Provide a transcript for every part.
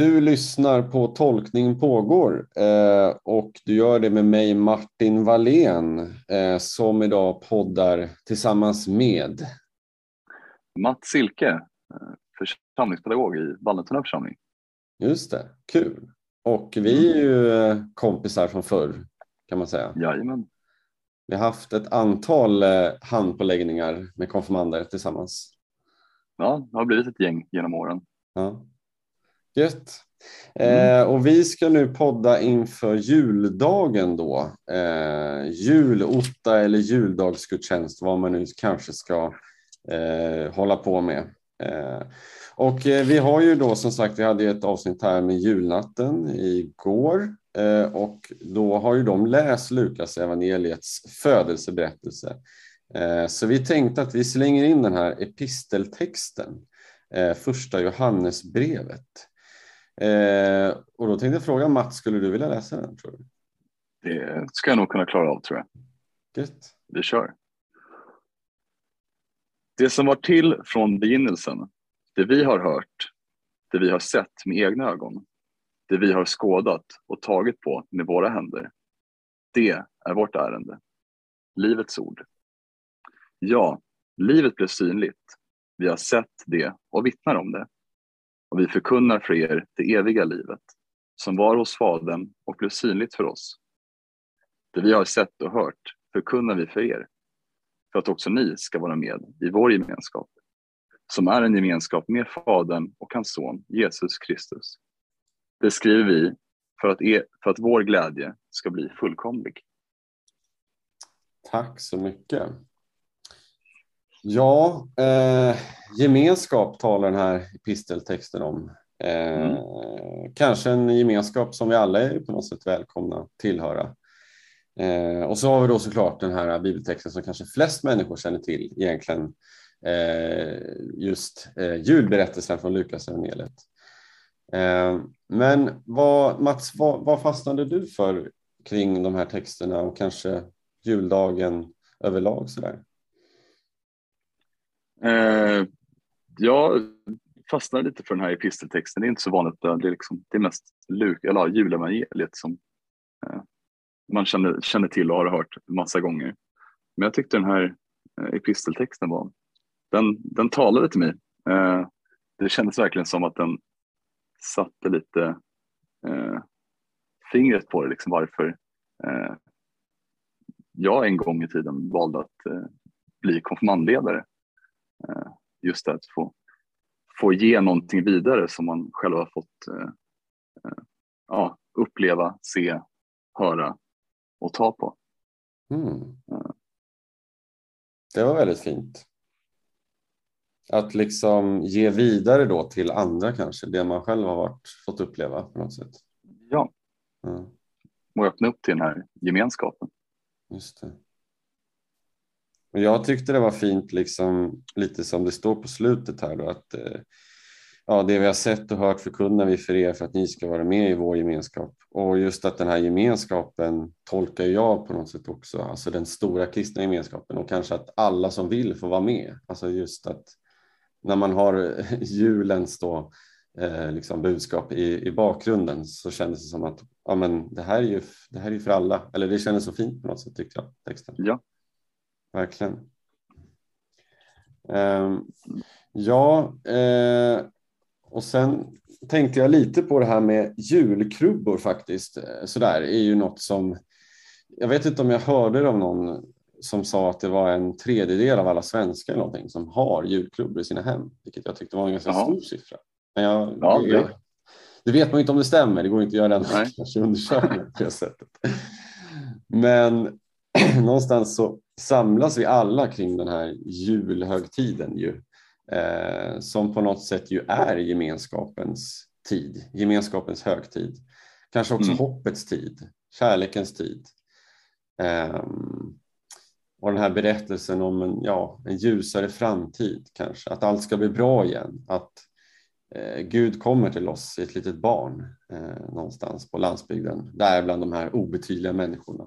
Du lyssnar på Tolkning pågår eh, och du gör det med mig Martin Wallén eh, som idag poddar tillsammans med Mats Silke, eh, församlingspedagog i Vallentuna församling. Just det, kul. Och vi är ju kompisar från förr kan man säga. Jajamän. Vi har haft ett antal handpåläggningar med konfirmander tillsammans. Ja, det har blivit ett gäng genom åren. Ja. Gött. Mm. Eh, och vi ska nu podda inför juldagen då. Eh, julotta eller juldagsgudstjänst, vad man nu kanske ska eh, hålla på med. Eh, och eh, vi har ju då som sagt, vi hade ett avsnitt här med julnatten igår eh, och då har ju de läst Lukas evangeliets födelseberättelse. Så vi tänkte att vi slänger in den här episteltexten, första Johannesbrevet. Eh, och då tänkte jag fråga Mats, skulle du vilja läsa den? Tror du? Det ska jag nog kunna klara av tror jag. Gött. Vi kör. Det som var till från begynnelsen, det vi har hört, det vi har sett med egna ögon, det vi har skådat och tagit på med våra händer. Det är vårt ärende. Livets ord. Ja, livet blev synligt. Vi har sett det och vittnar om det och vi förkunnar för er det eviga livet som var hos Fadern och blev synligt för oss. Det vi har sett och hört förkunnar vi för er för att också ni ska vara med i vår gemenskap som är en gemenskap med Fadern och hans son Jesus Kristus. Det skriver vi för att, er, för att vår glädje ska bli fullkomlig. Tack så mycket. Ja, eh, gemenskap talar den här episteltexten om. Eh, mm. Kanske en gemenskap som vi alla är på något sätt välkomna tillhöra. Eh, och så har vi då såklart den här bibeltexten som kanske flest människor känner till egentligen. Eh, just eh, julberättelsen från Lukas evangeliet. Eh, men vad, Mats, vad, vad fastnade du för kring de här texterna och kanske juldagen överlag? Sådär? Eh, jag fastnade lite för den här episteltexten. Det är inte så vanligt. Det är, liksom, det är mest Luk, eller, julevangeliet som eh, man känner, känner till och har hört massa gånger. Men jag tyckte den här eh, episteltexten var, den, den talade till mig. Eh, det kändes verkligen som att den satte lite eh, fingret på det, liksom varför eh, jag en gång i tiden valde att eh, bli konfirmandledare. Eh, just det att få, få ge någonting vidare som man själv har fått eh, eh, ja, uppleva, se, höra och ta på. Mm. Det var väldigt fint. Att liksom ge vidare då till andra kanske, det man själv har varit, fått uppleva på något sätt. Ja. Mm. Och öppna upp till den här gemenskapen. Just det. Och jag tyckte det var fint, liksom, lite som det står på slutet här då, att eh, ja, det vi har sett och hört förkunnar vi för er för att ni ska vara med i vår gemenskap. Och just att den här gemenskapen tolkar jag på något sätt också, alltså den stora kristna gemenskapen och kanske att alla som vill får vara med. Alltså just att när man har julens då, eh, liksom budskap i, i bakgrunden så kändes det som att ja, men det, här är ju, det här är för alla. Eller det kändes så fint på något sätt tyckte jag. Texten. Ja, verkligen. Um, ja, uh, och sen tänkte jag lite på det här med julkrubbor faktiskt. Eh, så där är ju något som jag vet inte om jag hörde det av någon som sa att det var en tredjedel av alla svenskar eller någonting som har julklubbor i sina hem, vilket jag tyckte var en ganska Jaha. stor siffra. Men jag, ja, det, jag, det vet man inte om det stämmer, det går inte att göra en undersökning på det sättet. Men någonstans så samlas vi alla kring den här julhögtiden ju, eh, som på något sätt ju är gemenskapens tid, gemenskapens högtid. Kanske också mm. hoppets tid, kärlekens tid. Eh, och den här berättelsen om en, ja, en ljusare framtid kanske, att allt ska bli bra igen, att eh, Gud kommer till oss i ett litet barn eh, någonstans på landsbygden, där bland de här obetydliga människorna.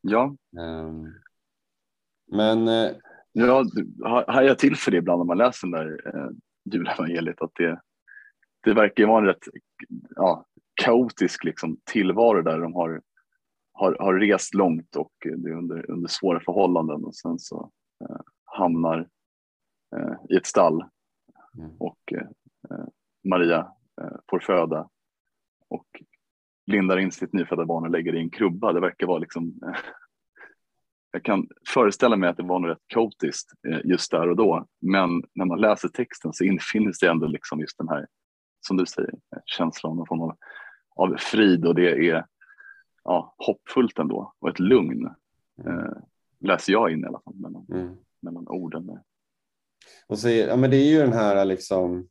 Ja. Um, men eh, ja, hajar till för det ibland när man läser den där eh, julevangeliet att det, det verkar ju vara en rätt ja, kaotisk liksom, tillvaro där de har, har, har rest långt och det är under, under svåra förhållanden och sen så eh, hamnar eh, i ett stall mm. och eh, Maria eh, får föda och lindar in sitt nyfödda barn och lägger i en krubba. Det verkar vara liksom eh, jag kan föreställa mig att det var något rätt kaotiskt eh, just där och då. Men när man läser texten så infinner sig ändå liksom just den här, som du säger, känslan av, av, av frid och det är ja, hoppfullt ändå och ett lugn. Mm. Eh, läser jag in i alla fall mellan, mm. mellan orden. Och så, ja, men det är ju den här liksom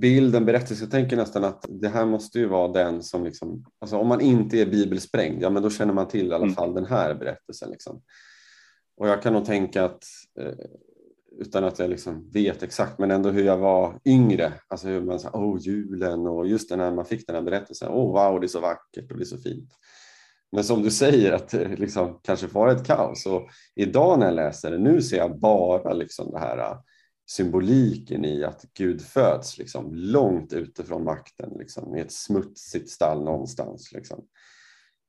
bilden, berättelsen. Jag tänker nästan att det här måste ju vara den som, liksom, alltså om man inte är bibelsprängd, ja men då känner man till i alla mm. fall den här berättelsen. Liksom. Och jag kan nog tänka att, eh, utan att jag liksom vet exakt, men ändå hur jag var yngre, alltså hur man sa, åh julen och just den här, man fick den här berättelsen, åh wow det är så vackert och det är så fint. Men som du säger att det liksom kanske var ett kaos och idag när jag läser det, nu ser jag bara liksom det här symboliken i att Gud föds liksom, långt ute från makten, liksom, i ett smutsigt stall någonstans. Liksom.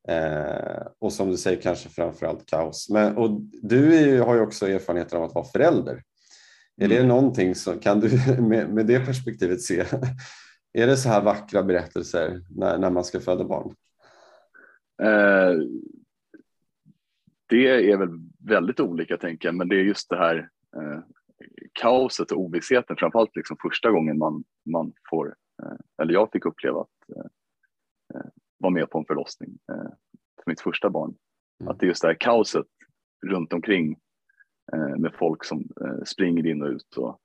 Eh, och som du säger, kanske framförallt kaos. Men, och du ju, har ju också erfarenheter av att vara förälder. Mm. Är det mm. någonting som, kan du med, med det perspektivet se, är det så här vackra berättelser när, när man ska föda barn? Eh, det är väl väldigt olika tänker jag, men det är just det här eh, kaoset och ovissheten, framförallt liksom första gången man, man får, eh, eller jag fick uppleva att eh, eh, vara med på en förlossning för mitt första barn. Mm. Att det är just det här kaoset runt omkring med folk som springer in och ut. Och,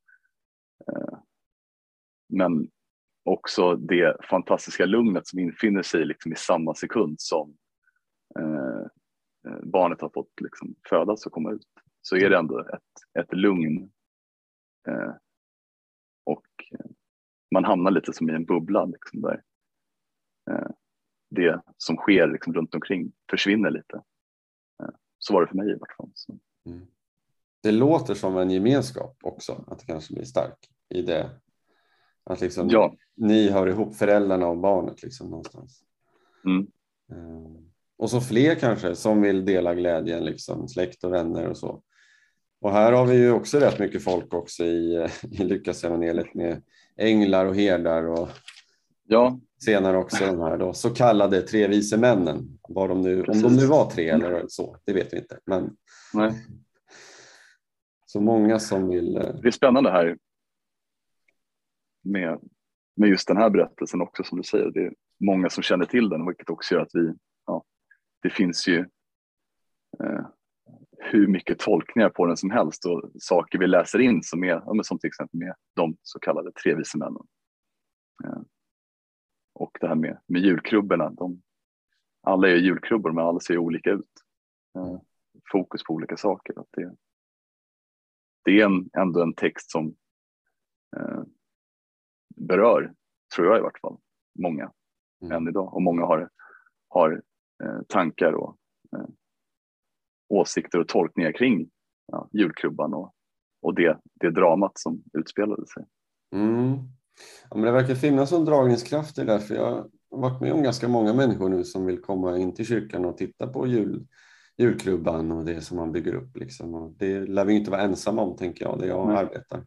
men också det fantastiska lugnet som infinner sig liksom i samma sekund som barnet har fått liksom födas och komma ut. Så är det ändå ett, ett lugn Eh, och man hamnar lite som i en bubbla liksom, där eh, det som sker liksom, runt omkring försvinner lite. Eh, så var det för mig i vart fall. Mm. Det låter som en gemenskap också, att det kanske blir stark i det. Att liksom ja. ni hör ihop föräldrarna och barnet liksom någonstans. Mm. Eh, och så fler kanske som vill dela glädjen, liksom, släkt och vänner och så. Och här har vi ju också rätt mycket folk också i, i Lukasevangeliet med änglar och herdar och ja. senare också de här då, så kallade tre vise männen. Var de nu, om de nu var tre eller så, det vet vi inte. Men, Nej. Så många som vill. Eh, det är spännande här med, med just den här berättelsen också som du säger. Det är många som känner till den vilket också gör att vi, ja, det finns ju eh, hur mycket tolkningar på den som helst och saker vi läser in som, är, som till exempel med de så kallade tre vise männen. Eh, och det här med, med julkrubborna, de, alla är julkrubbor men alla ser olika ut. Eh, fokus på olika saker. Att det, det är en, ändå en text som eh, berör, tror jag i vart fall, många mm. än idag. Och många har, har eh, tankar och eh, åsikter och tolkningar kring ja, julklubban och, och det, det dramat som utspelade sig. Mm. Ja, men det verkar finnas en dragningskraft i det där, för jag har varit med om ganska många människor nu som vill komma in till kyrkan och titta på jul, julklubban och det som man bygger upp. Liksom. Och det lär vi inte vara ensamma om, tänker jag, där jag Nej. arbetar.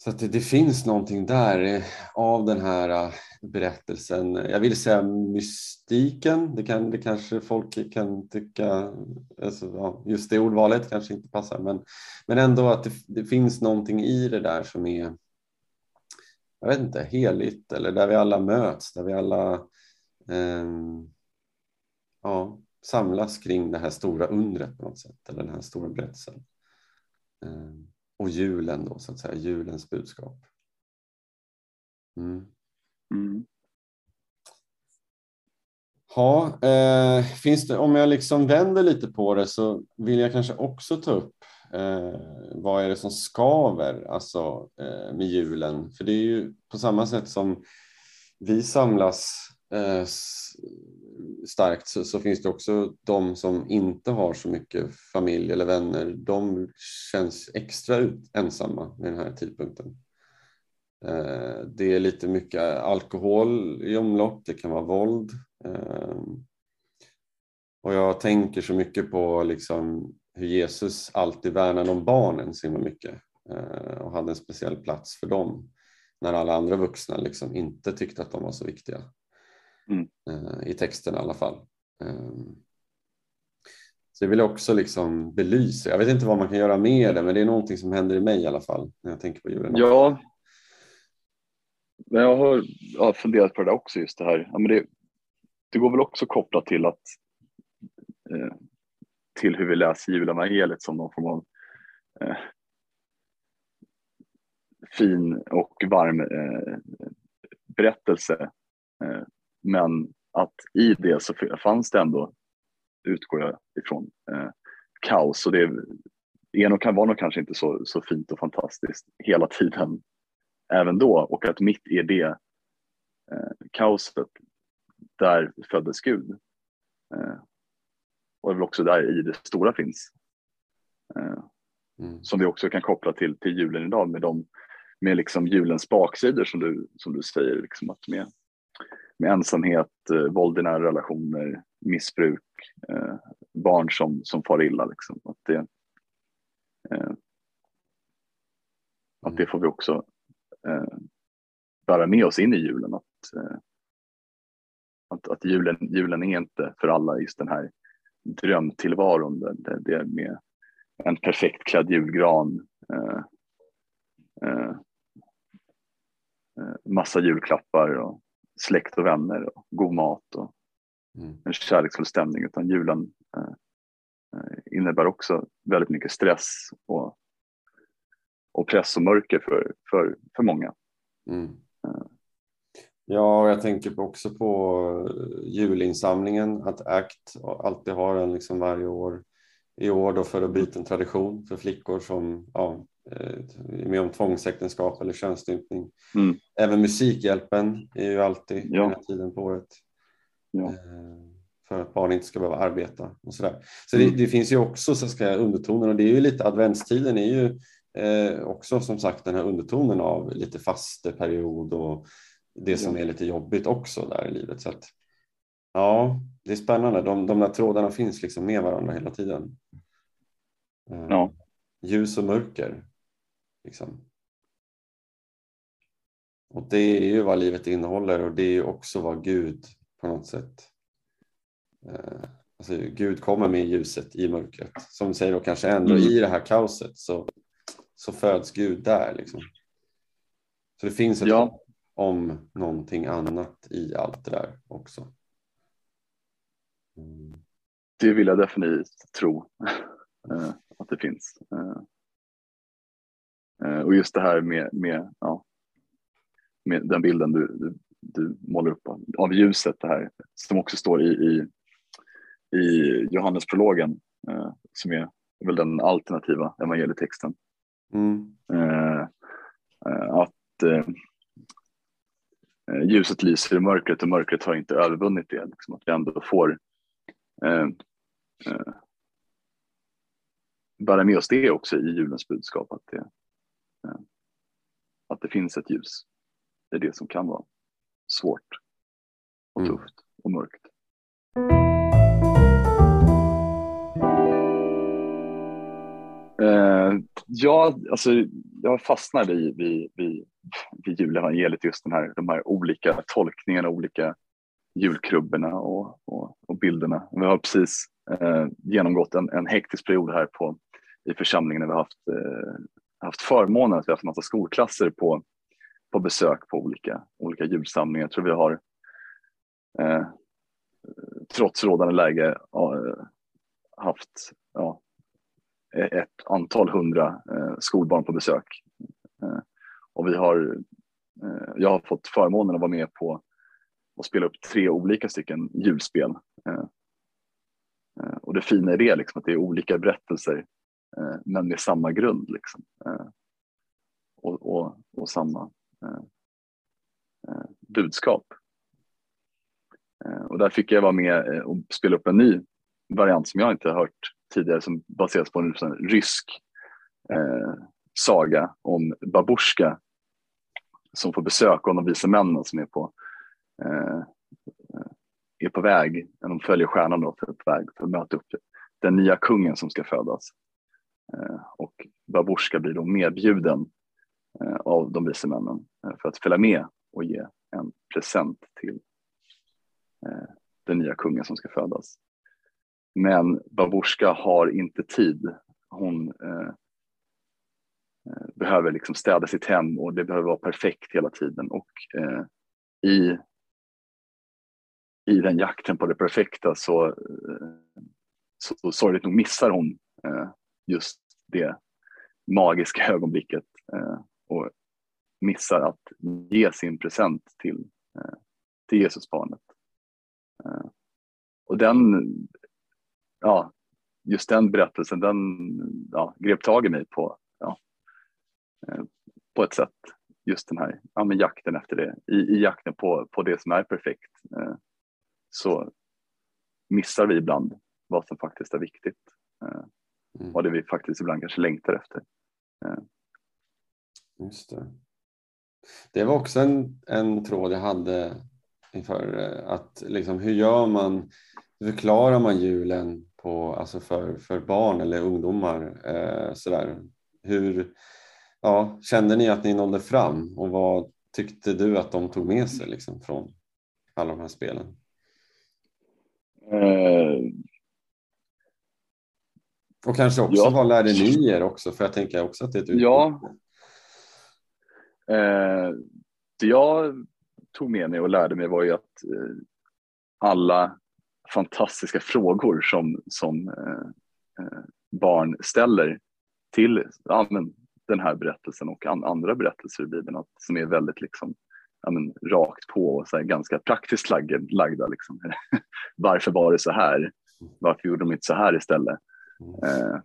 Så det, det, finns någonting där eh, av den här eh, berättelsen. Jag vill säga mystiken. Det, kan, det kanske folk kan tycka, alltså, ja, just det ordvalet kanske inte passar, men, men ändå att det, det, finns någonting i det där som är, jag vet inte, heligt eller där vi alla möts, där vi alla eh, ja, samlas kring det här stora undret på något sätt, eller den här stora berättelsen. Eh, och julen då, så att säga, julens budskap. Mm. Mm. Ja, eh, finns det, om jag liksom vänder lite på det så vill jag kanske också ta upp eh, vad är det som skaver alltså, eh, med julen? För det är ju på samma sätt som vi samlas eh, starkt så, så, finns det också de som inte har så mycket familj eller vänner. De känns extra ut, ensamma vid den här tidpunkten. Eh, det är lite mycket alkohol i omlopp, det kan vara våld. Eh, och jag tänker så mycket på liksom hur Jesus alltid värnade om barnen så himla mycket eh, och hade en speciell plats för dem när alla andra vuxna liksom inte tyckte att de var så viktiga. Mm. I texten i alla fall. Så det vill jag också liksom belysa. Jag vet inte vad man kan göra med det men det är någonting som händer i mig i alla fall när jag tänker på julen. Ja, men jag har, jag har funderat på det där också, just det här. Ja, men det, det går väl också kopplat till att eh, till hur vi läser julevangeliet som någon form av eh, fin och varm eh, berättelse. Men att i det så fanns det ändå, utgår jag ifrån, eh, kaos. Och det är nog, var nog kanske inte så, så fint och fantastiskt hela tiden även då och att mitt i det eh, kaoset, där föddes Gud. Eh, och det är väl också där i det stora finns. Eh, mm. Som vi också kan koppla till, till julen idag med, de, med liksom julens baksidor som du, som du säger, liksom att med, med ensamhet, eh, våld i nära relationer, missbruk, eh, barn som, som far illa. Liksom. Att, det, eh, att det mm. får vi också eh, bära med oss in i julen. Att, eh, att, att julen, julen är inte för alla just den här drömtillvaron. Det, det är med en perfekt klädd julgran, eh, massa julklappar och släkt och vänner och god mat och mm. en kärleksfull stämning. Utan julen eh, eh, innebär också väldigt mycket stress och och press och mörker för, för, för många. Mm. Ja, jag tänker också på julinsamlingen, att ACT alltid har en liksom varje år. I år då för att bryta en tradition för flickor som ja, med om tvångsäktenskap eller könsstympning. Mm. Även Musikhjälpen är ju alltid ja. den här tiden på året. Ja. Eh, för att barn inte ska behöva arbeta och sådär. Så mm. det, det, finns ju också så ska jag, undertoner och det är ju lite adventstiden är ju eh, också som sagt den här undertonen av lite fasteperiod och det som är lite jobbigt också där i livet. Så att, ja, det är spännande. De, de där trådarna finns liksom med varandra hela tiden. Eh, ja. Ljus och mörker. Liksom. Och det är ju vad livet innehåller och det är ju också vad Gud på något sätt eh, Alltså Gud kommer med ljuset i mörkret. Som säger då kanske ändå mm. i det här kaoset så så föds Gud där. Liksom. Så det finns ett ja. om någonting annat i allt det där också. Mm. Det vill jag definitivt tro eh, att det finns. Eh, eh, och just det här med, med, ja, med den bilden du, du, du målar upp av ljuset, det här som också står i, i, i Johannesprologen som är väl den alternativa evangelietexten. Mm. Eh, eh, att eh, ljuset lyser i mörkret och mörkret har inte övervunnit det. Liksom, att vi ändå får eh, eh, bära med oss det också i julens budskap. Att det, eh, att det finns ett ljus. Det är det som kan vara svårt och mm. tufft och mörkt. Eh, ja, alltså, jag fastnade i, vid, vid, vid julevangeliet, just den här, de här olika tolkningarna, olika julkrubborna och, och, och bilderna. Vi har precis eh, genomgått en, en hektisk period här på, i församlingen när vi har haft, eh, haft förmånen att vi har haft en massa skolklasser på, på besök på olika, olika julsamlingar. Jag tror vi har eh, trots rådande läge eh, haft ja, e-, ett antal hundra eh, skolbarn på besök. Eh, och vi har, eh, jag har fått förmånen att vara med på att spela upp tre olika stycken julspel. Eh, eh, och det fina i det, liksom, att det är olika berättelser Eh, men med samma grund. Liksom. Eh, och, och, och samma eh, budskap. Och där fick jag vara med och spela upp en ny variant som jag inte har hört tidigare som baseras på en rysk eh, saga om Babushka som får besök av de vise männen som är på, eh, är på väg, de följer stjärnan då, för, på väg för att möta upp den nya kungen som ska födas. Eh, och Babusjka blir då medbjuden eh, av de vise männen eh, för att följa med och ge en present till den nya kungen som ska födas. Men Babusjka har inte tid. Hon eh, behöver liksom städa sitt hem och det behöver vara perfekt hela tiden. Och eh, i, i den jakten på det perfekta så, eh, så sorgligt nog missar hon eh, just det magiska ögonblicket eh, och missar att ge sin present till, eh, till Jesusbarnet. Eh, och den, ja, just den berättelsen, den ja, grep tag i mig på, ja, eh, på ett sätt. Just den här ja, men jakten efter det, i, i jakten på, på det som är perfekt eh, så missar vi ibland vad som faktiskt är viktigt. Eh, Mm. Och det vi faktiskt ibland kanske längtar efter. Just det. Det var också en, en tråd jag hade inför eh, att liksom, hur gör man, hur förklarar man julen på, alltså för, för barn eller ungdomar? Eh, sådär. Hur ja, kände ni att ni nådde fram och vad tyckte du att de tog med sig liksom, från alla de här spelen? Eh, och kanske också ja. vad lärde ni er också? För jag tänker också att det är ett utbyte. Ja. Eh, det jag tog med mig och lärde mig var ju att eh, alla fantastiska frågor som, som eh, eh barn ställer till ja, men, den här berättelsen och an, andra berättelser i Bibeln att, som är väldigt liksom, ja, men, rakt på och så här, ganska praktiskt lagda. Liksom. Varför var det så här? Varför gjorde de inte så här istället? Eh,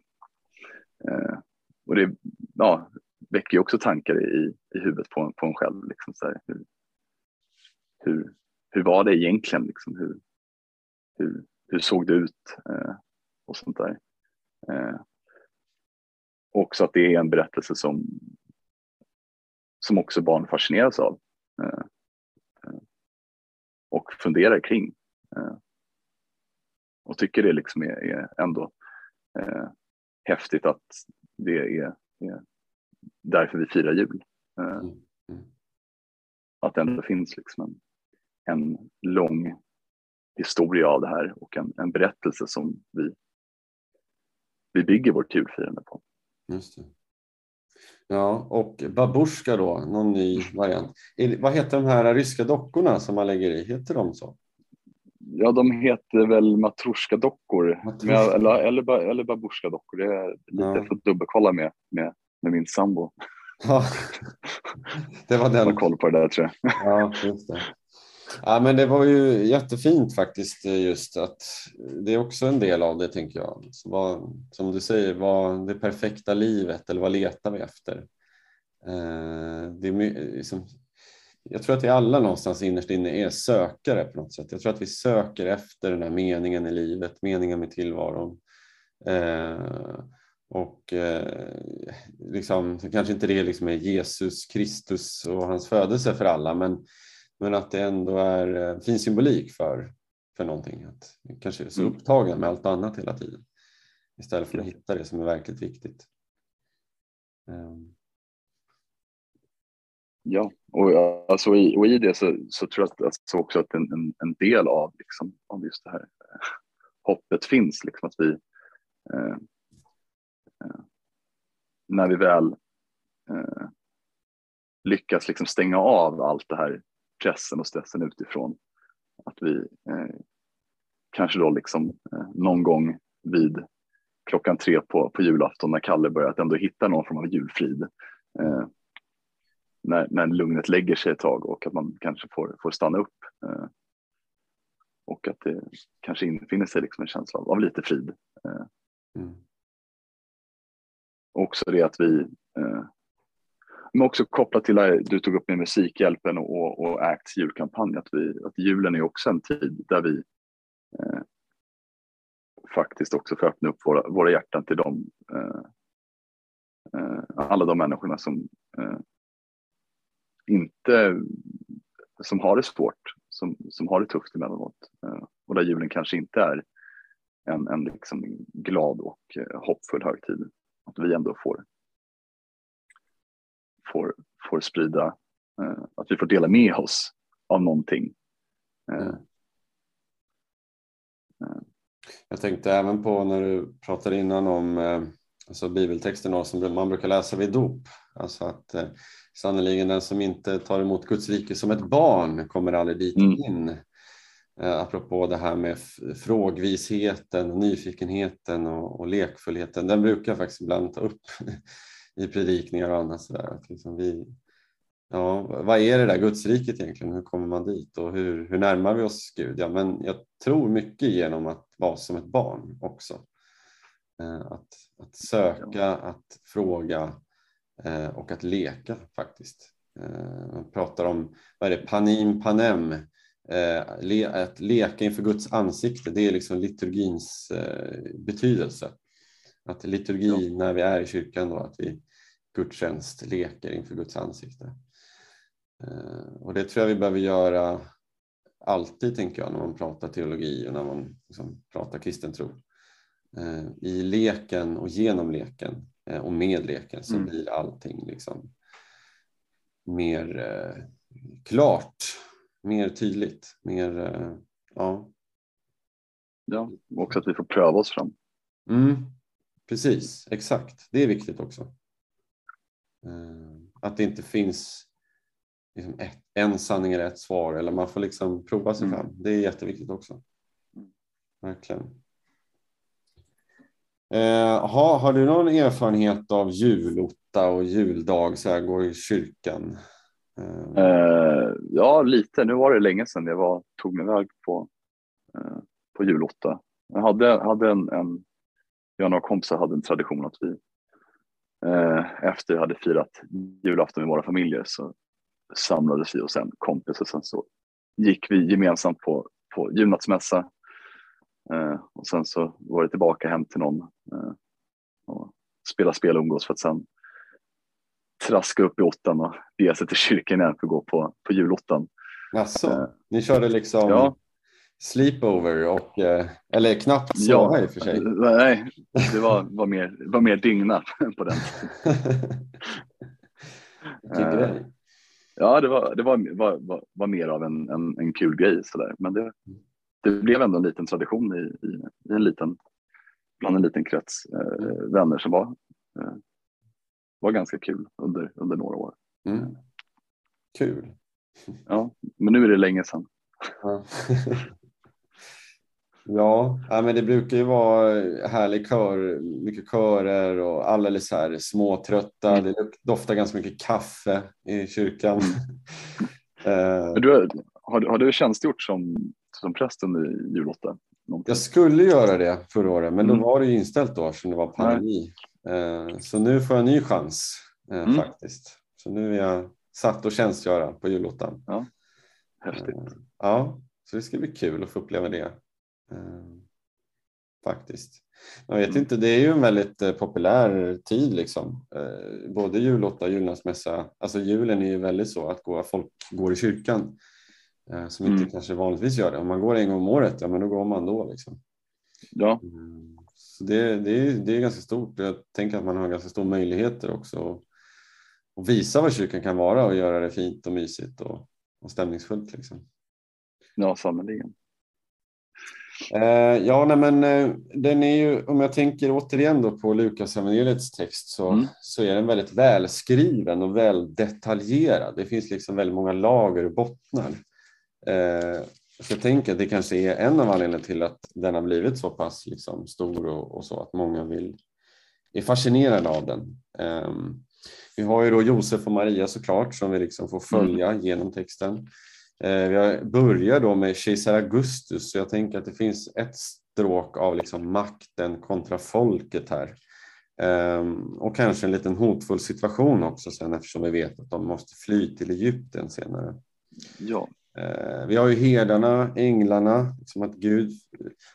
eh, och det ja, väcker ju också tankar i, i huvudet på, på en själv. Liksom, så här, hur, hur, hur var det egentligen? Liksom, hur, hur, hur såg det ut? Eh, och sånt där. Eh, också att det är en berättelse som, som också barn fascineras av eh, eh och funderar kring. Eh, och tycker det liksom är, är ändå eh, häftigt att det är, är därför vi firar jul. Eh, mm. Mm. Att det ändå finns liksom en, en lång historia av det här och en, en berättelse som vi, vi bygger vårt julfirande på. Just det. Ja, och babushka då, någon ny variant. Vad heter de här ryska dockorna som man lägger i? Heter de så? Ja, de heter väl matroska-dockor eller, eller, eller babusjka-dockor. Det är lite ja. för att dubbelkolla med, med, med min sambo. Ja, det var den. Har koll på det där tror jag. Ja, just det. Ja, men det var ju jättefint faktiskt just att det är också en del av det tänker jag. Så vad, som du säger, vad det perfekta livet eller vad letar vi efter? Eh, det är liksom, jag tror att vi alla någonstans innerst inne är sökare på något sätt. Jag tror att vi söker efter den här meningen i livet, meningen med tillvaron. Eh, och eh, liksom, kanske inte det liksom är Jesus Kristus och hans födelse för alla, men, men att det ändå är eh, fin symbolik för, för någonting. Att kanske är så mm. upptagna med allt annat hela tiden istället för att hitta det som är verkligt viktigt. Um. Ja, och, alltså, i, och i det så, så tror jag alltså också att en, en, en del av, liksom, av just det här eh, hoppet finns. Liksom, att vi, eh, eh, när vi väl eh, lyckas liksom stänga av allt det här pressen och stressen utifrån, att vi eh, kanske då liksom eh, någon gång vid klockan tre på, på julafton när Kalle börjar att ändå hitta någon form av julfrid eh, när, när lugnet lägger sig ett tag och att man kanske får, får stanna upp. Eh, och att det kanske infinner sig liksom en känsla av, av lite frid. Eh, mm. Också det att vi, eh, men också kopplat till det du tog upp med Musikhjälpen och, och ACTs julkampanj, att, vi, att julen är också en tid där vi eh, faktiskt också får öppna upp våra, våra hjärtan till dem, eh, eh, alla de människorna som inte, som har det svårt, som, som har det tufft emellanåt. Eh, och där julen kanske inte är en, en liksom glad och eh, hoppfull högtid. Att vi ändå får, får, får sprida, eh, att vi får dela med oss av någonting. Mm. Jag tänkte även på när du pratade innan om alltså bibeltexten som man brukar läsa vid dop. Alltså att sannoliken den som inte tar emot Guds rike som ett barn kommer aldrig dit mm. in. Eh, apropå det här med frågvisheten, nyfikenheten och, och lekfullheten. Den brukar jag faktiskt ibland ta upp i predikningar och annat. Sådär. Att liksom vi, ja, vad är det där Gudsriket egentligen? Hur kommer man dit och hur, hur närmar vi oss Gud? Ja, men jag tror mycket genom att vara som ett barn också. Eh, att, att söka, att fråga och att leka faktiskt. Eh, man pratar om vad är det, panim panem, att leka inför Guds ansikte, det är liksom liturgins betydelse. Att liturgi ja. när vi är i kyrkan då, att vi gudstjänst leker inför Guds ansikte. Och det tror jag vi behöver göra alltid, tänker jag, när man pratar teologi och när man liksom pratar kristen tro. Eh, i leken och genom leken eh, och med leken så mm. blir allting liksom mer eh, klart, mer tydligt, mer, ja. Ja, också att vi får pröva oss fram. Mm, precis, exakt. Det är viktigt också. Att det inte finns liksom ett, en sanning eller ett svar eller man får liksom prova sig mm. fram. Det är jätteviktigt också. Mm. Verkligen. Eh, ha, har du någon erfarenhet av julotta och juldag, så här, gå i kyrkan? Eh. Eh, ja, lite. Nu var det länge sedan jag var, tog mig iväg på, eh, på julotta. Jag hade, hade en, en, jag och några kompisar hade en tradition att vi eh, efter vi hade firat julafton med våra familjer så samlades vi och sen kompis och sen så gick vi gemensamt på, på julnattsmässa och sen så var det tillbaka hem till någon eh, och spela spel och umgås för att sen traska upp i åttan och bege sig till kyrkan igen för att gå på, på julottan. Alltså, eh, ni körde liksom ja. sleepover och, eller knappt sova ja, i och för sig? Nej, det var, var, mer, var mer dygna på den Vilken grej. Ja, det var, det var, var, var, var mer av en, en, en kul grej sådär. Men det, det blev ändå en liten tradition i, i, i en liten, bland en liten krets eh, vänner som var, eh, var ganska kul under, under några år. Mm. Kul. Ja, men nu är det länge sedan. Ja. ja, men det brukar ju vara härlig kör, mycket körer och alla är så här småtrötta. Mm. Det doftar ganska mycket kaffe i kyrkan. Mm. du, har, har du tjänstgjort som som präst under julotta? Jag skulle göra det förra året, men mm. då var det ju inställt då eftersom det var pandemi. Eh, så nu får jag en ny chans eh, mm. faktiskt. Så nu är jag satt och tjänstgöra på julottan. Ja. Häftigt. Eh, ja, så det ska bli kul att få uppleva det. Faktiskt. Jag vet mm. inte, det är ju en väldigt populär tid liksom. Både julotta och julnattsmässa. Alltså julen är ju väldigt så att gå, folk går i kyrkan. Eh, som inte mm. kanske vanligtvis gör det. Om man går en gång om året, ja men då går man då. Liksom. Ja. Mm. Så det, det, är, det är ganska stort. Jag tänker att man har ganska stora möjligheter också att visa vad kyrkan kan vara och göra det fint och mysigt och, och stämningsfullt. Liksom. Ja, sannerligen. Eh, ja, nej, men eh, den är ju, om jag tänker återigen då på Lukas evangeliets text så, mm. så är den väldigt välskriven och väl detaljerad. Det finns liksom väldigt många lager och bottnar. Eh, så jag tänker att det kanske är en av anledningarna till att den har blivit så pass liksom stor och, och så att många vill, är fascinerade av den. Eh, vi har ju då Josef och Maria såklart som vi liksom får följa mm. genom texten. Eh, vi börjar då med kejsar Augustus så jag tänker att det finns ett stråk av liksom makten kontra folket här. Um, och kanske en liten hotfull situation också sen eftersom vi vet att de måste fly till Egypten senare. Ja. Eh, vi har ju herdarna, änglarna, som att Gud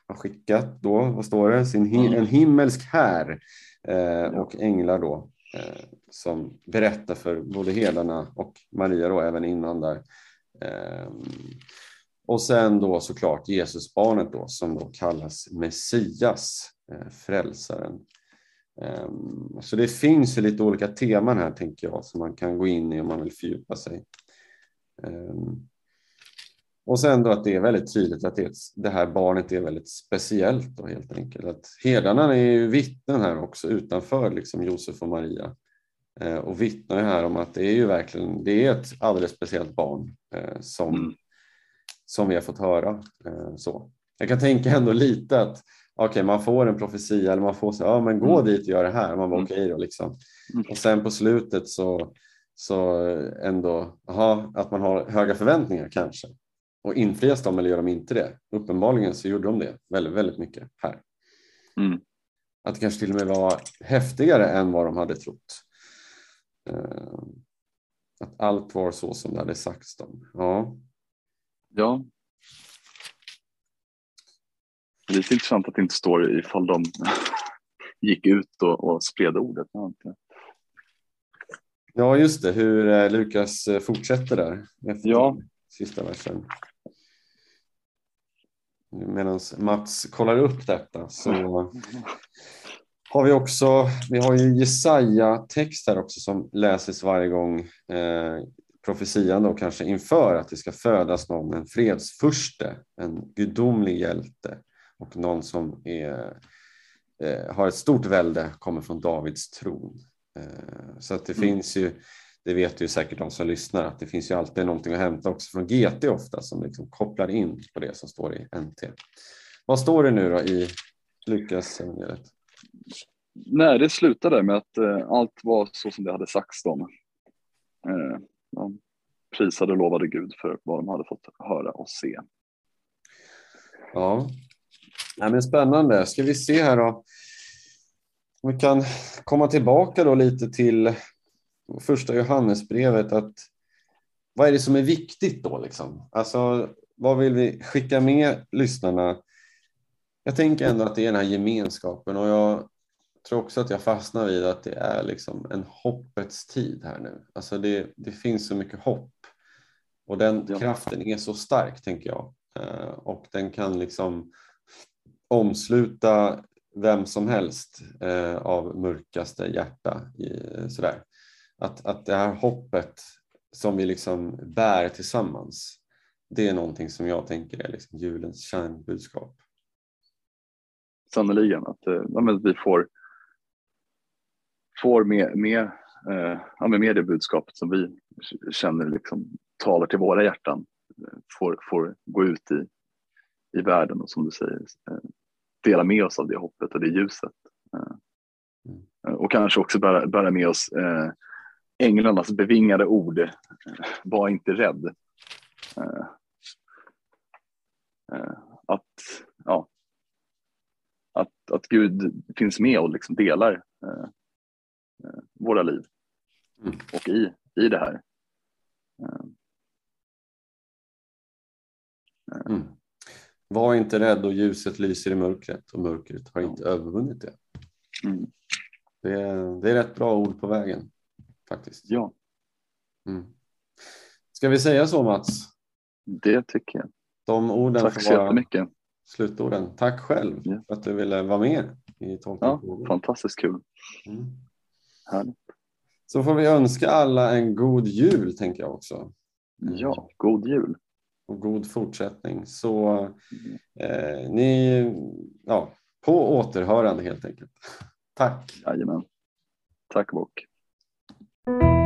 har skickat då, vad står det, Sin, en himmelsk här eh, och änglar då. Eh, som berättar för både herdarna och Maria då även innan där. Ehm, och sen då såklart Jesusbarnet då som då kallas Messias, frälsaren. Ehm, så det finns ju lite olika teman här tänker jag som man kan gå in i om man vill fördjupa sig. Ehm, och sen då att det är väldigt tydligt att det, det här barnet är väldigt speciellt då helt enkelt. Att herdarna är ju vittnen här också utanför liksom Josef och Maria eh, och vittnar här om att det är ju verkligen det är ett alldeles speciellt barn eh, som, mm. som vi har fått höra. Eh, så. Jag kan tänka ändå lite att okay, man får en profetia eller man får så ja men gå mm. dit och gör det här. Man var mm. okej okay då liksom. Mm. Och sen på slutet så, så ändå, aha, att man har höga förväntningar kanske. Och infrias de eller gör de inte det? Uppenbarligen så gjorde de det väldigt, väldigt mycket här. Mm. Att det kanske till och med var häftigare än vad de hade trott. Uh, att allt var så som det hade sagts dem. Ja. Ja. Lite intressant att det inte står ifall de gick ut och, och spred ordet. Ja, just det, hur eh, Lukas eh, fortsätter där. Efter ja. Sista versen. Medan Mats kollar upp detta så har vi också, vi har ju Jesaja-text här också som läses varje gång eh, profetian då kanske inför att det ska födas någon, en fredsfurste, en gudomlig hjälte och någon som är, eh, har ett stort välde, kommer från Davids tron. Eh, så att det mm. finns ju det vet ju säkert de som lyssnar, att det finns ju alltid någonting att hämta också från GT ofta som liksom kopplar in på det som står i NT. Vad står det nu då i Lukas evangeliet? Nej, det slutade med att eh, allt var så som det hade sagts dem. Eh, de prisade och lovade Gud för vad de hade fått höra och se. Ja, ja men spännande. Ska vi se här då. Vi kan komma tillbaka då lite till första Johannesbrevet att vad är det som är viktigt då? Liksom? Alltså, vad vill vi skicka med lyssnarna? Jag tänker ändå att det är den här gemenskapen och jag tror också att jag fastnar vid att det är liksom en hoppets tid här nu. Alltså det, det finns så mycket hopp och den ja. kraften är så stark tänker jag eh, och den kan liksom omsluta vem som helst eh, av mörkaste hjärta. sådär att, att det här hoppet som vi liksom bär tillsammans, det är någonting som jag tänker är liksom julens kärnbudskap. Sannerligen, att, eh, ja, vi får, får med, med, eh, ja, med det budskapet som vi känner liksom talar till våra hjärtan, eh, får, får gå ut i, i världen och som du säger, dela med oss av det hoppet och det ljuset. Mm. Och kanske också bära, bära med oss eh, änglarnas bevingade ord. Var inte rädd. Eh, eh, att, ja, att, att Gud finns med och liksom delar eh, våra liv mm. och i, i det här. Mm. Var inte rädd och ljuset lyser i mörkret och mörkret har inte övervunnit det. Mm. Det, är, det är rätt bra ord på vägen faktiskt. Ja. Mm. Ska vi säga så Mats? Det tycker jag. De orden Tack så jättemycket. Slutorden. Tack själv ja. för att du ville vara med i Ja, fantastiskt kul. Mm. Härligt. Så får vi önska alla en god jul tänker jag också. Ja, god jul. Och god fortsättning. Så eh, ni, ja, på återhörande helt enkelt. Tack. Jajamän. Tack Bock. Thank you